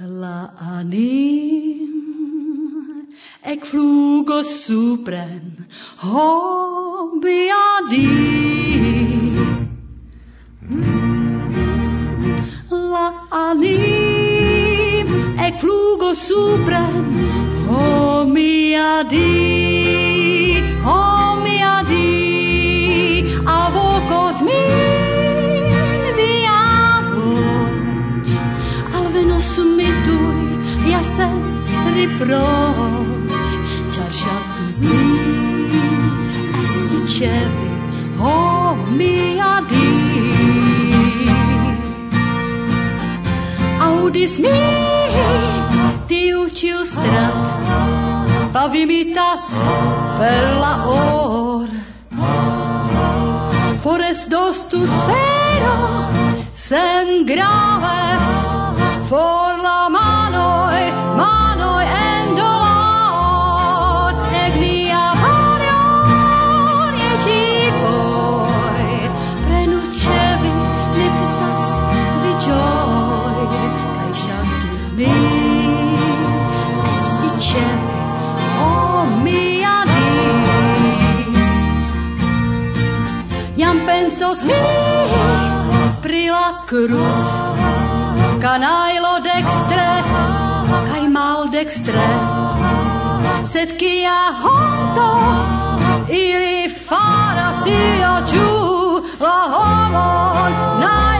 La anim ec flugo supren ho di. La anim ec flugo supren ho di. ببراش چهارشب دوزی اشتی چوی ها میادی Audis mi tiu ciu strat Pavimitas per la or. Fores dostu sfero, Sen graves For la manoi Cruz, Canailo dextre, Kai mal dextre, sed kia honto ili faras dio giù la homon Nai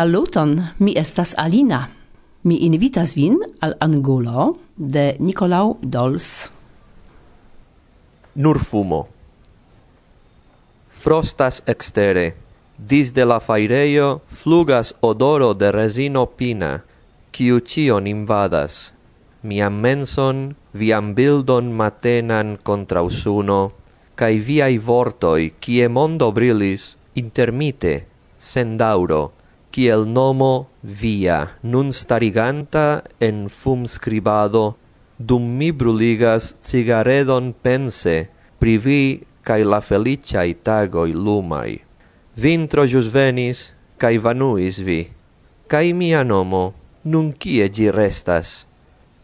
Saluton, mi estas Alina. Mi invitas vin al Angulo de Nicolau Dols. Nur fumo. Frostas extere. Dis de la faireio flugas odoro de resino pina, quiu cion invadas. Miam menson, viam bildon matenan contra usuno, cae viai vortoi, kie mondo brilis, intermite, sendauro, kiel nomo via, nun stariganta en fum scribado, dum mi bruligas cigaredon pense, pri vi cae la feliciai tagoi lumai. Vintro jus venis, cae vanuis vi, cae mia nomo, nun cie gi restas.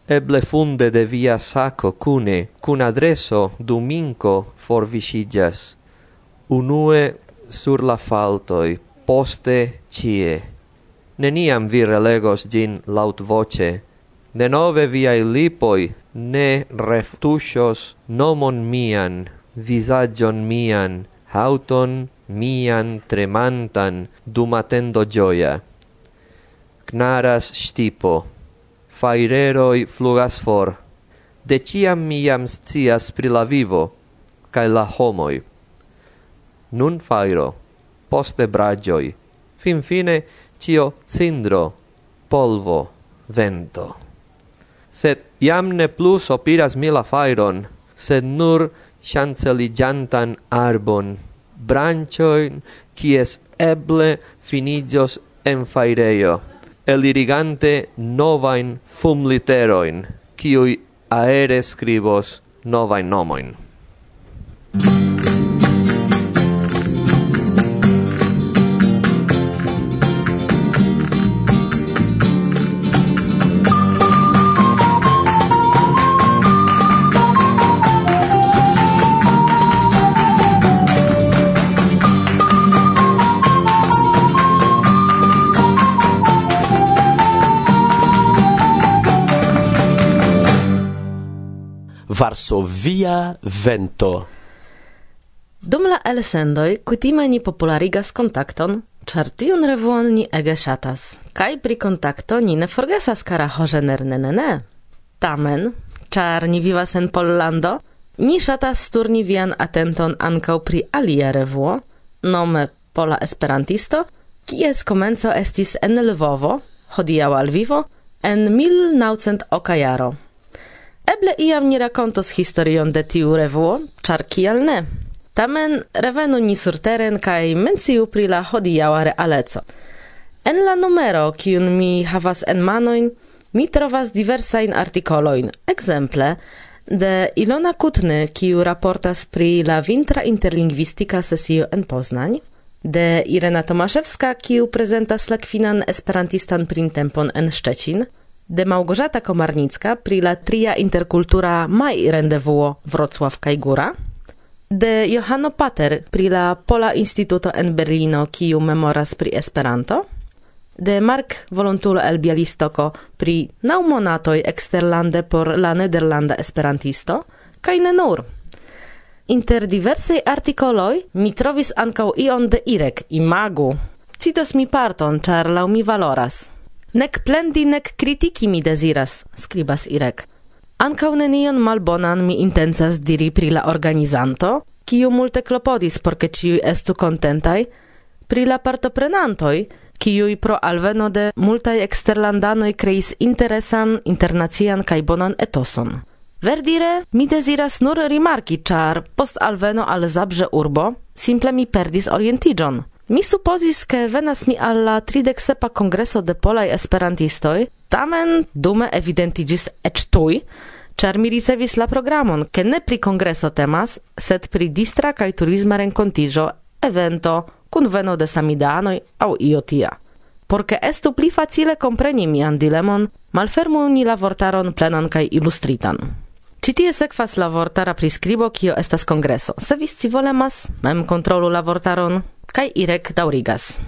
Eble funde de via saco cune, cun adreso duminco forvisigas. Unue sur la faltoi poste cie. Neniam vi relegos gin laut voce, de nove viai lipoi ne reftusios nomon mian, visagion mian, hauton mian tremantan dum attendo gioia. Knaras stipo, faireroi flugas for, de ciam miam scias pri la vivo, cae la homoi. Nun fairo, poste bragioi, fin fine cio cindro, polvo, vento. Sed iam ne plus opiras mi la fairon, sed nur chanceligiantan arbon, brancioin quies eble finigios en faireio, elirigante novain fumliteroin, quiui aere scribos novain nomoin. Varsovia vento. Dum la elsendoj kutime ni popularigas kontakton, ĉar tiun revuon ni ege ŝatas, kaj pri kontakto ni ne forgesas kara hoĝenernenene. Tamen, ĉar ni vivas en Pollando, ni ŝatas turni vian atenton ankaŭ pri alia revuo, nome Pola Esperantisto, kies komenco estis en Lvovo, hodiaŭ al vivo, en 1900 jaro. Eble iam ni rakontos historion de tiu revuo, char kial ne? Tamen revenu ni surteren kaj menciu pri la hodiaŭa realeco. En la numero, kiun mi havas en manojn, mi trovas diversajn artikolojn, ekzemple de Ilona Kutny, kiu raportas pri la vintra interlingvistika sesio en Poznań, de Irena Tomaszewska, kiu prezentas la kwinan esperantistan printempon en Szczecin, de Małgorzata Komarnicka pri la tria interkultura mai rendezvuo Wrocław Kajgura. De Johano Pater pri la Pola Instituto en Berlino kiu memoras pri Esperanto, de Mark Volontulo el Bialistoko pri naumonatoj eksterlande por la nederlanda esperantisto kaj ne nur. Inter diversaj artikoloj mi trovis ankaŭ ion de Irek imagu. Citos mi parton, ĉar laŭ mi valoras. Nec plendi, nec kritiki mi desiras, skribas Irek. Ancau nenion malbonan mi intensas diri pri la organizanto, kiu multe klopodis por ciui estu contentai, pri la partoprenantoj, kiui pro alveno de multaj exterlandanoi creis interesan, internacian kaj bonan etoson. Verdire, mi deziras nur rimarki, char post alveno al Zabrze urbo, simple mi perdis orientigion – Mi supposis ke venas mi alla tridek sepa kongreso de polaj esperantistoj, tamen dume evidentigis eĉ tuj, ĉar mi ricevis la programon, ke ne pri kongreso temas, sed pri distra kaj turisma renkontiĝo, evento, kunveno de samidanoj aŭ io tia. Por ke estu pli facile kompreni mian dilemon, malfermu ni la vortaron plenan kaj ilustritan. Ĉi tie sekvas la vortara priskribo kio estas kongreso. Se vi scivolemas, mem kontrolu la vortaron Kaj Irek daurigas.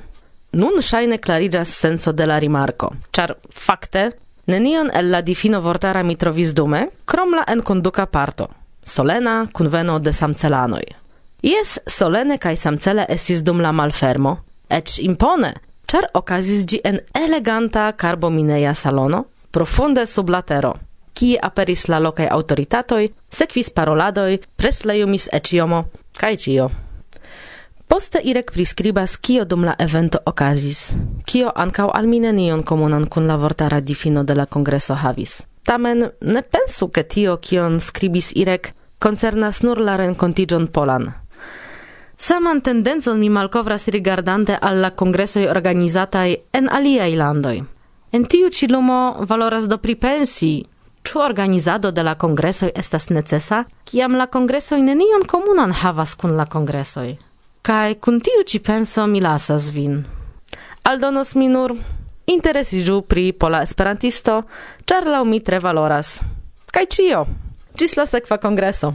Nun ŝajne klariĝas senso de la rimarko, ĉar fakte nenion el la difino vortara mi trovis dume, krom la enkonduka parto, solena kunveno de samcelanoj. Jes solene kaj samcele estis dum la malfermo, eĉ impone, ĉar okazis ĝi en eleganta karbomineja salono, profunde sub latero, kie aperis la locae autoritatoi, sequis paroladoi, presleiumis eciomo, kaj cio. Poste Irek priskribas kio dum la evento okazis, kio ankaŭ almine nenion komunan kun la vortara difino de la kongreso havis. Tamen ne pensu ke tio kion skribis Irek koncernas nur la renkontiĝon polan. Saman tendencon mi malkovras rigardante al la kongresoj organizataj en aliaj landoj. En tiu ĉi lumo valoras do pripensi, Ĉu organizado de la kongresoj estas necesa, kiam la kongresoj nenion komunan havas kun la kongresoj? Kai kun tiu ci penso mi lasas vin. Aldonos mi nur interesiĝu pri pola esperantisto, ĉar laŭ mi tre valoras. Kaj ĉio. Ĝis la sekva kongreso.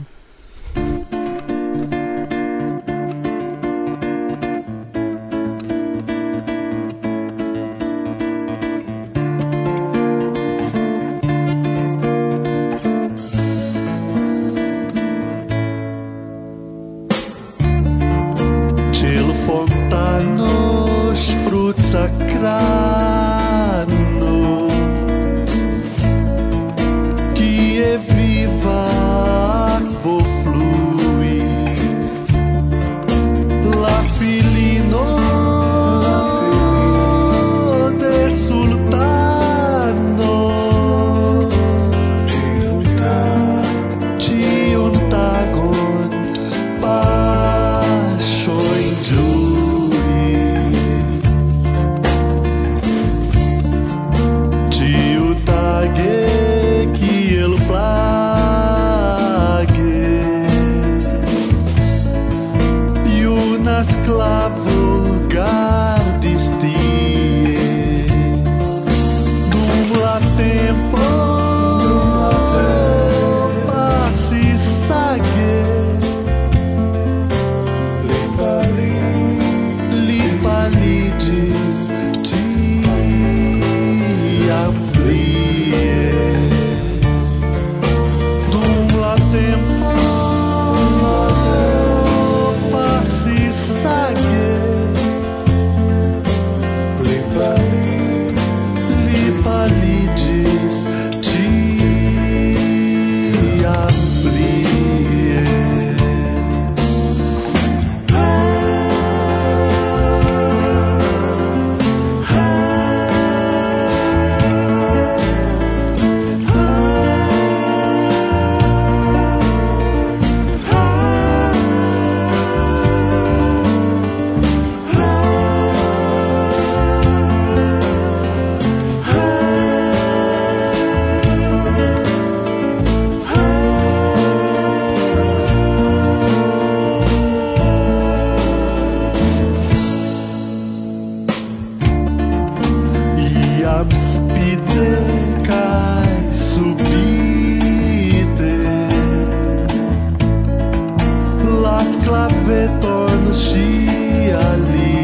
clavetò no chiali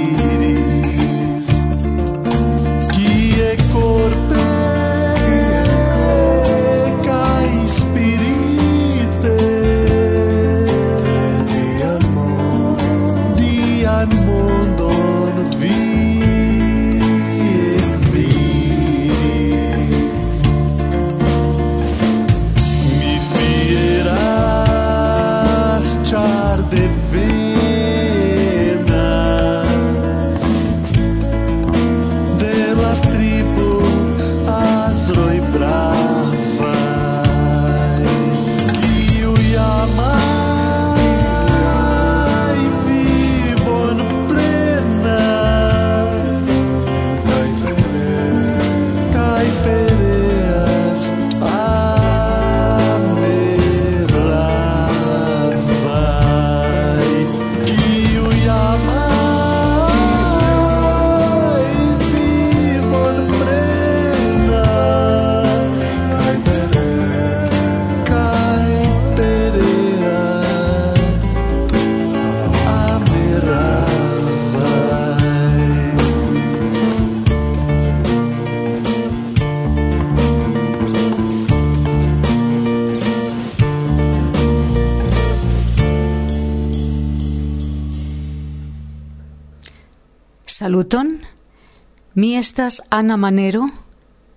Mi estas Ana Manero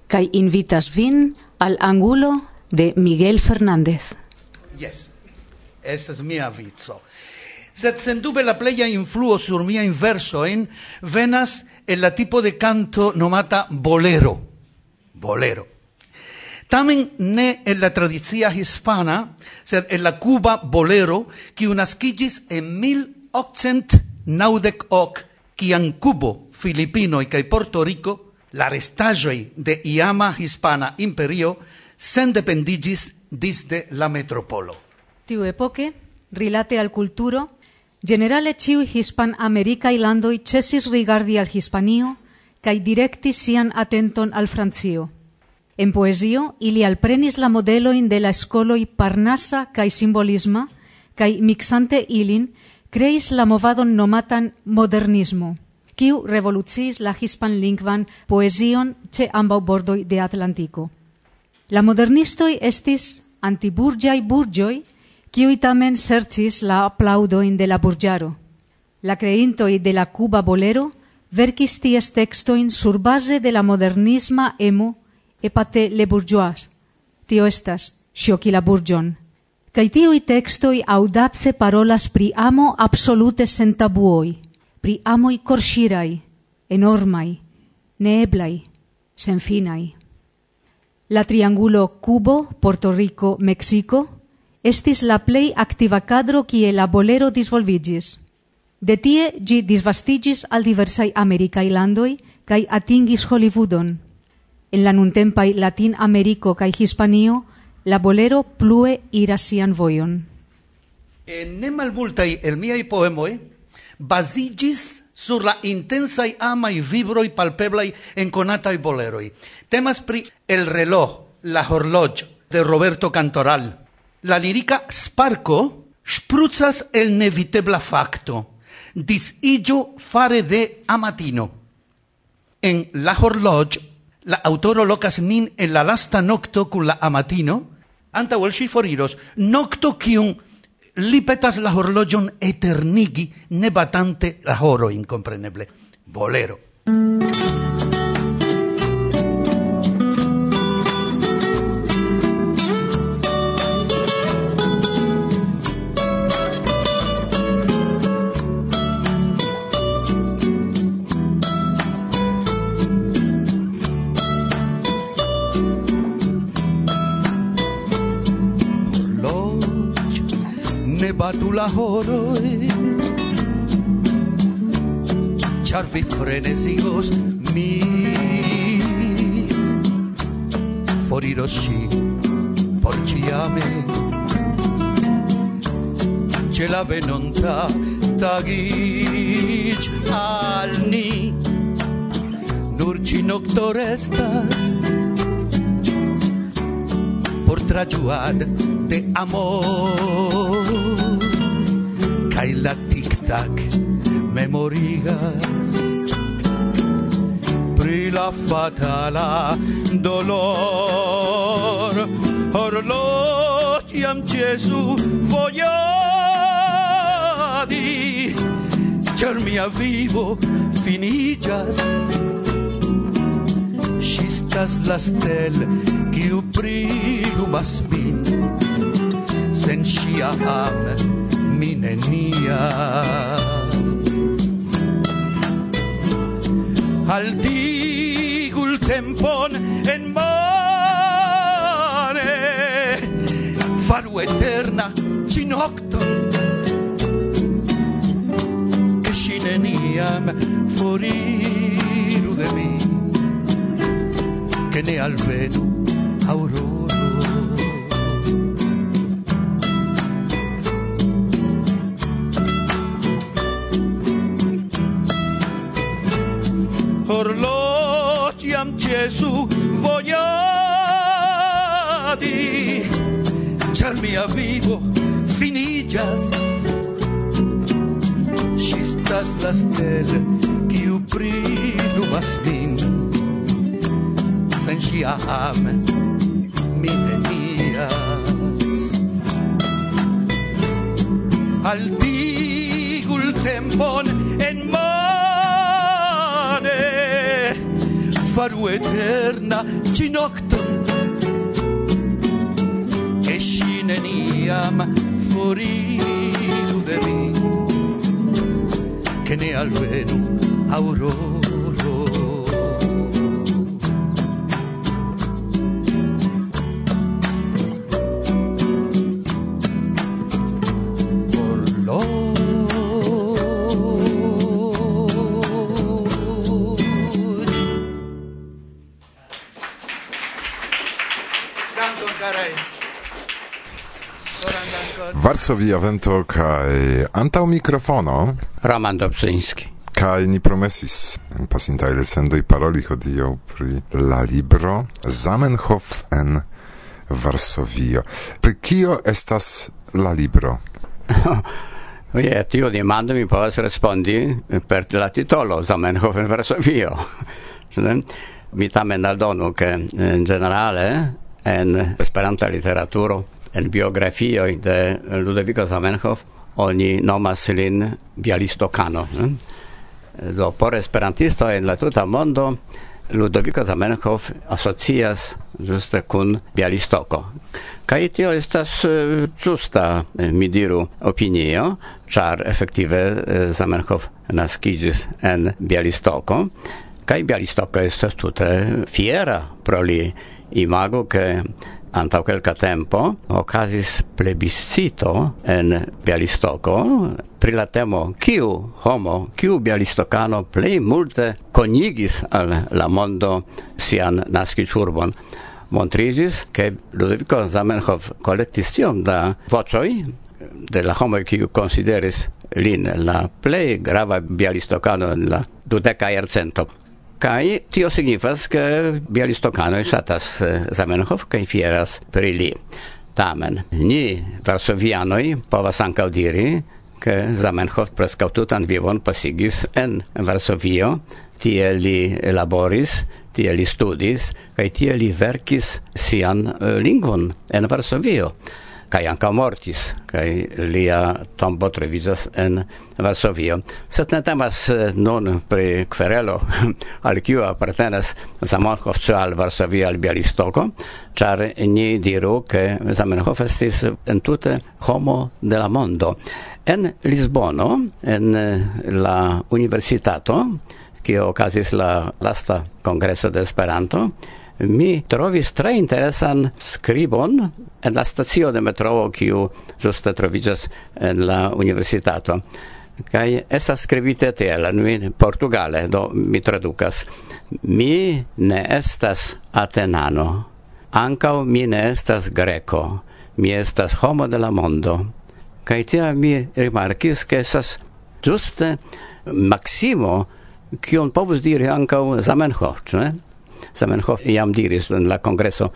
kaj invitas vin al angulo de Miguel Fernández. Yes. Estas mia vico. Sed sendube la pleja influo sur mia inverso en venas el la tipo de canto nomata bolero. Bolero. Tamen ne en la tradicia hispana, sed en la cuba bolero, kiu naskiĝis en 1898 quian Cubo, Filipino e kaj Portorico la restaĵoj de iama hispana imperio sen dependigis disde la metropolo. Tiu epoke, rilate al culturo, generale ciu hispan-amerikaj Landoi cesis rigardi al Hispanio cae directi sian atenton al Francio. En poesio, ili alprenis la modeloin de la escoloi Parnasa cae Simbolisma, cae mixante ilin, creis la movadon nomatan modernismo, quiu revoluciis la hispan lingvan poesion ce ambau bordoi de Atlantico. La modernistoi estis antiburgiai burgioi, kiui tamen sercis la aplaudoin de la burgiaro. La creintoi de la Cuba bolero verkis ties textoin sur base de la modernisma emo epate le bourgeois. Tio estas, xiocila burgion. Cai tiui textoi audace parolas pri amo absolute sen tabuoi, pri amoi corsirai, enormai, neeblai, senfinai. La triangulo Cubo, Porto Rico, Mexico estis la plei activa cadro kie la bolero disvolvigis. De tie gi disvastigis al diversai americai landoi kai atingis Hollywoodon. En la nuntempai Latin Americo kai Hispanio la bolero plue iras sian voion. En ne malmultai el miai poemoi basigis sur la intensai amai vibroi palpeblai en conatai boleroi. Temas pri El reloj, la horloge de Roberto Cantoral. La lírica Sparco spruzzas el nevitebla facto, dis illo fare de amatino. En La horloge, la autoro locas nin en la lasta nocto cun la amatino, anta ol si foriros, nocto cium li petas la horlogion eternigi, ne batante la horo, incompreneble. Bolero. lavoroi. Cervi frenesigos mi forirosci porgiame ce la venonta tagic alni. Nurci noctorestas por trajuad de amor. kai la tic tac memorigas pri la fatala dolor orlogiam Jesu vogliadi char mia vivo finillas Gistas la stel kiu prilumas min sen ŝia amo Al tigul tempón en mare, faro eterna, cinocton, che scineniam foriru de mi, che ne alvenu orlogiam Gesù vogliati char mia vivo finillas Sistas la stelle Quiu prilumas min Sen sia ame Min enias Altigul tempon en mar farò eterna ginocton e scine niam fuori duderi che ne alvenu aurora Varsovia Vento kai antau mikrofono Roman Dobrzyński. kai ni promesis en sendo i paroli hodiaŭ pri la libro Zamenhof en Varsovio. Pri kio estas la libro? Oye, tio demando mi povas respondi per la titolo Zamenhof en Varsovio. mi tamen aldonu, in eh, generale en Esperanta literaturo en biografioj de Ludovico Zamenhof oni nomas lin Bialistokano. Hm? Do por esperantisto en la tuta mondo Ludovico Zamenhof asocias juste kun Bialistoko. Kaj tio estas eh, justa, eh, mi diru, opinio, ĉar efektive eh, Zamenhof naskiĝis en Bialistoko kaj Bialistoko estas tute fiera pro li imago, ke antau quelca tempo ocasis plebiscito en Bialistoco pri la temo kiu homo, kiu bialistocano plei multe conigis al la mondo sian naskiĝurbon montrigis che Ludovico Zamenhof collectis tiom da vocioi de la homo kiu consideris lin la plei grava bialistocano en la dudeca jarcento. Kai tio signifas, ke bialistokanoj ŝatas eh, Zamenhof kaj fieras pri li. Tamen, ni varsovianoj povas ankaŭ diri, ke Zamenhof preskaŭ tutan vivon pasigis en Varsovio, tie li laboris, tie li studis, kaj tie li verkis sian eh, lingvon en Varsovio kai anka mortis kai lia tombo trevizas en Varsovio. Sed ne temas eh, non pri kverelo al kiu apartenas Zamenhof ĉu al Varsovio al Bialistoko ĉar ni diru ke Zamenhof estis entute homo de la mondo. En Lisbono en eh, la universitato kio okazis la lasta kongreso de Esperanto mi trovis tre interesan scribon en la stacio de metroo kiu ĝuste trovigas en la universitato kaj estas skribite tiel in portugale do mi traducas. mi ne estas atenano Anca mi ne estas greco. mi estas homo de la mondo Kai tia mi rimarkis ke esas ĝuste Maximo kion povus diri anca Zamenhof, ne? Zamenhof iam diris en la kongreso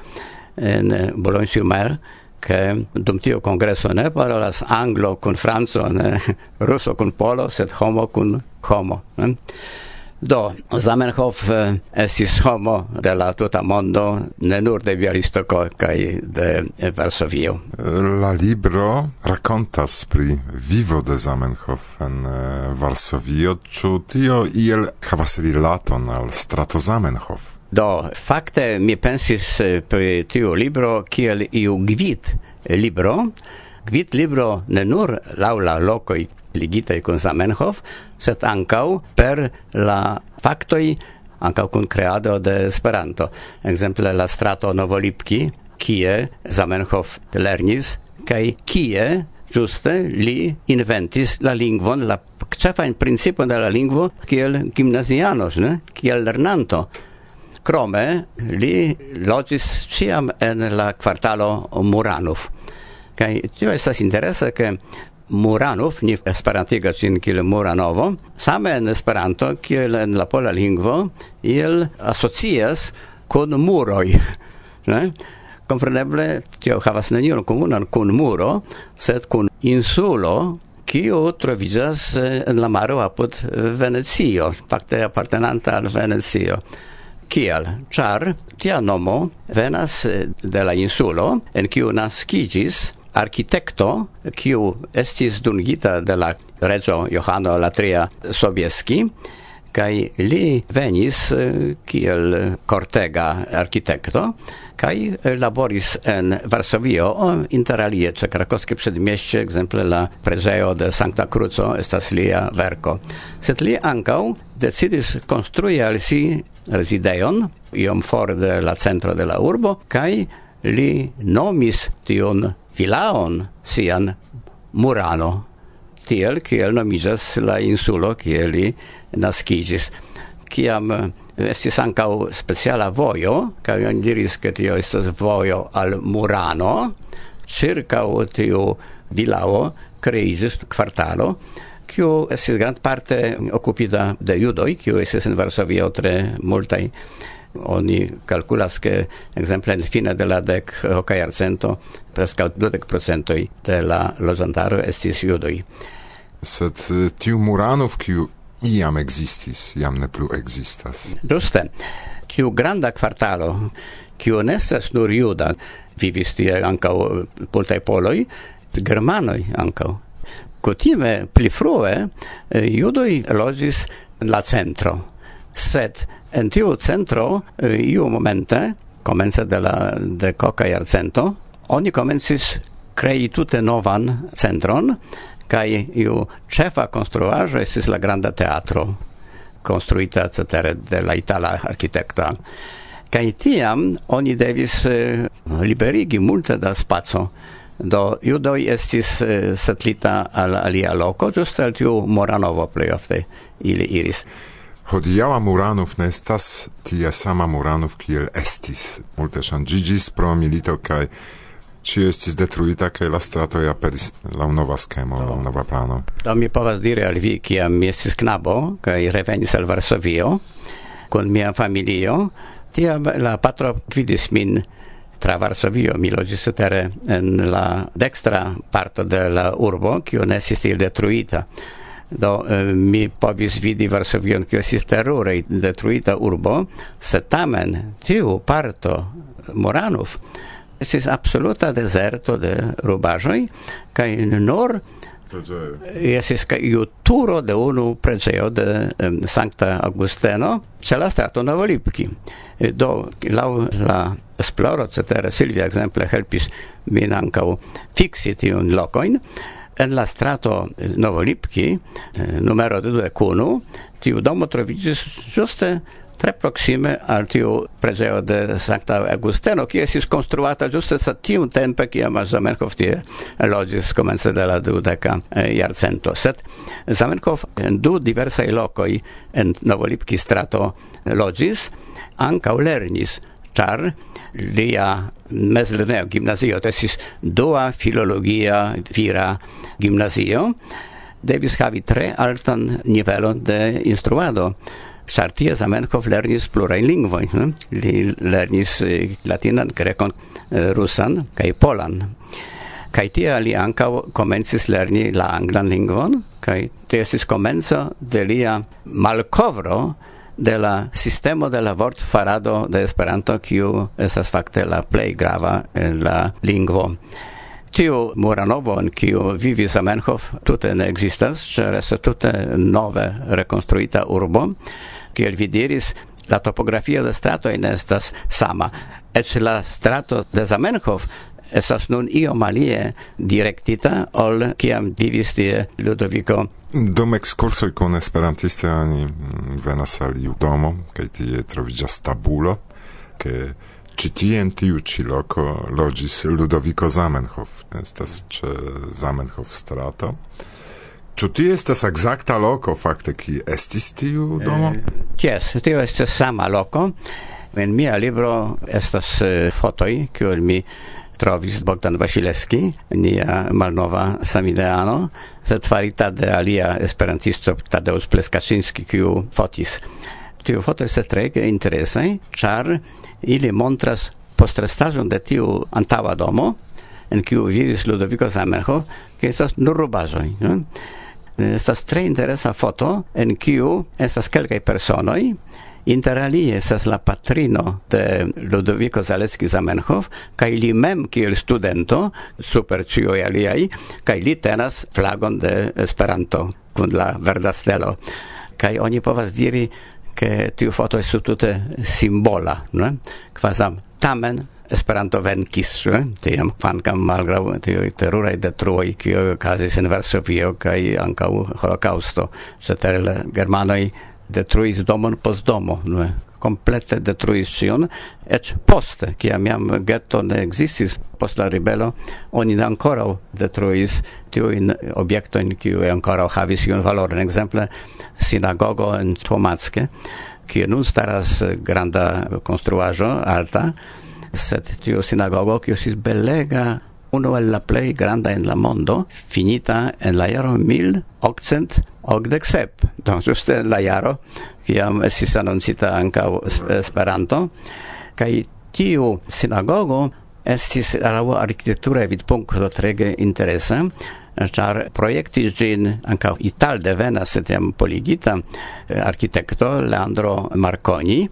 en eh, Boulogne-sur-Mer che dum tio congresso ne parolas anglo kun franco ne ruso kun polo sed homo kun homo ne? Do, Zamenhof eh, estis homo de la tuta mondo, ne nur de Bialistoko kaj de Varsovio. La libro rakontas pri vivo de Zamenhof en eh, Varsovio, ĉu tio iel havas rilaton al strato Zamenhof? Do, fakte mi pensis eh, pri tiu libro kiel iu gvid libro, gvid libro ne nur laŭ la lokoj ligitaj kun Zamenhof, sed ankaŭ per la faktoj ankaŭ kun kreado de Esperanto. Ekzemple la strato Novolipki, kie Zamenhof lernis kaj kie Juste li inventis la lingvon, la cefa in principon de la lingvo kiel gimnazianos, ne? kiel lernanto. Krome li logis ciam en la quartalo Muranov. Kaj tio estas interesa, ke Muranov, ni esperantiga cin kiel Muranovo, same en Esperanto, kiel en la pola lingvo, il asocias kun muroj. Ne? Kompreneble, tio havas nenion komunan kun muro, sed kun insulo, kio troviĝas eh, en la maro apud Venecio, fakte apartenanta al Venecio kiel Char tia nomo venas eh, de la insulo en kiu naskigis architecto kiu estis dungita de la rezo Johano la Tria Sobieski kai li venis eh, kiel cortega architecto kai laboris en Varsovio interalie ce krakowskie przedmieście ekzemple la Prezeo de Sankta Cruzo estas lia verko. Sed li ankaŭ decidis konstrui al si rezidejon, iom for de la centro de la urbo, kaj li nomis tion vilaon sian Murano, tiel kiel nomizas la insulo kie li naskiĝis. Kiam eh, estis ankaŭ speciala vojo, kaj oni diris, ke tio estas vojo al Murano, ĉirkaŭ tiu vilao kreiĝis kvartalo, kiu estis grandparte okupita de judoj, kiu estis en Varsovio tre multaj. Oni calculas che exemple in fine de la dec hoca iarcento presca dudec procentoi de la lozantaro estis judoi. Sed eh, tiu Muranov, kiu iam existis, iam ne plu existas. Juste, tiu granda quartalo, kiu nestas nur juda, vivis tie ancau eh, multaj poloi, germanoi ancau cotime pli frue eh, judoj loĝis la centro, sed en tiu centro eh, iu momente, comence de la de dekoka jarcento, oni comencis crei tute novan centron kai iu chefa konstruaĵo estis la granda teatro construita cetere de la itala architecta kai tiam oni devis eh, liberigi multe da spaco do judoi estis eh, setlita al alia loco, just al tiu Moranovo plei ofte ili iris. Hodiaŭa Muranov ne estas tia sama Muranov kiel estis. Multe ŝanĝiĝis pro milito kaj ci estis detruita kaj la stratoj aperis laŭ nova skemo, laŭ nova plano. Do mi povas diri al vi, kiam mi estis knabo kaj revenis al Varsovio kun mia familio, tiam la patro gvidis min tra Varsovio mi logis tere en la dextra parto de la urbo che ne estis tiel detruita. Do eh, mi povis vidi Varsovion che estis terure detruita urbo se tamen tiu parto Moranov estis absoluta deserto de rubajoi, kai nur Esis iu turo de unu preĝejo de um, Sankta Augusteno ĉe la strato Novolipki. Do laŭ la esploro cetere Silvia ekzemple helpis min ankaŭ fiksi tiun lokojn en la strato Novolipki numero de due kunu tiu domo troviĝis ĝuste tre proxime al tiu preseo de Sancta Augusteno, qui esis construata giuste sa tiu tempe, qui ama Zamenhof tie logis comence de la dudeca eh, iarcento. Set Zamenhof en du diversai locoi en Novolipki strato eh, logis, ancau lernis, char lia mezlineo gimnazio tesis dua filologia vira gimnazio, devis havi tre altan nivelon de instruado ĉar tie Zamenhof lernis plurajn lingvojn. Hm? Li lernis eh, latinan, grekon, eh, rusan kaj polan. Kaj tie li ankaŭ komencis lerni la anglan lingvon kaj tio estis komenco de lia malkovro de la sistemo de la vort farado de Esperanto kiu estas fakte la plej grava en la lingvo. Tiu Muranovo, en kiu vivis Zamenhof, tute ne ekzistas, ĉar estas tute nove rekonstruita urbo, kiel vi diris, la topografia de strato in estas sama. Ec la strato de Zamenhof estas nun io malie directita ol kiam vivis tie Ludovico. Dum excursoi con esperantiste ani venas al iu domo kaj tie trovigas tabulo ke ci tie in tiu ci loco logis Ludovico Zamenhof. Estas ce Zamenhof strato. Ĉu ti estas ekzakta loko fakte ki estis tiu domo? Jes, eh, tio estas sama loko. En mia libro estas eh, fotoj kiuj mi trovis Bogdan Vasilewski, nia malnova samideano, sed farita de alia esperantisto Tadeusz Pleskaczynski, kiu fotis. Tiu foto estas treege interesaj, ĉar ili montras postrestaĵon de tiu antaŭa domo, en kiu vivis Ludovico Zamenhof, kiu estas nur rubaĵoj. No? Estas tre interesa foto en kiu estas kelkaj personoj Inter alie estas la patrino de Ludovico Zaleski Zamenhof, kaj li mem kiel studento, super ĉiuj aliaj, kaj li tenas flagon de Esperanto kun la verda stelo. Kaj oni povas diri, ke tiu foto es tute simbola, ne? Kvazam tamen Esperanto venkis, eh? tiam kvankam malgraŭ tiuj teruraj detruoj, kiuj okazis en Varsovio kaj ankaŭ holokaŭsto, cetere la germanoj detruis domon post domo, ne? complete detruis ĉion, eĉ poste, kiam jam geto ne existis post la ribelo, oni ancora detruis tiujn objektojn, kiuj ancora havis iun valoron, ekzemple sinagogo en Tomacke, kiu nun staras granda konstruaĵo alta, sed tiu sinagogo, kiu estis belega, unu el la plej granda en la mondo, finita en la jaro 1887. Do, ĝuste en la jaro, kiam estis anoncita ankaŭ Esperanto, kaj tiu sinagogo estis laŭ arkitektura vidpunkto trege interesa, char projekti zin anka ital devenas tiam poligita eh, architekto Leandro Marconi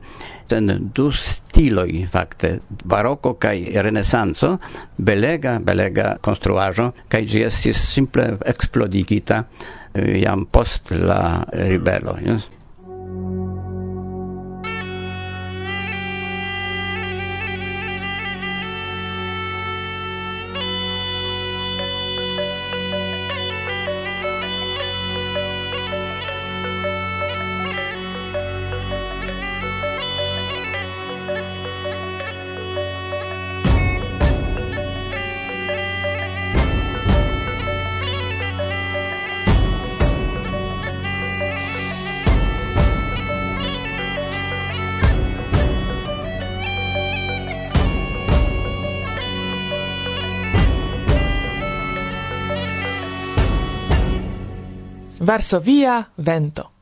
ten du stiloi fakte baroko kaj renesanco belega belega konstruaĵo kaj ĝi estis simple eksplodigita eh, jam post la ribelo. Yes? Varsovia vento.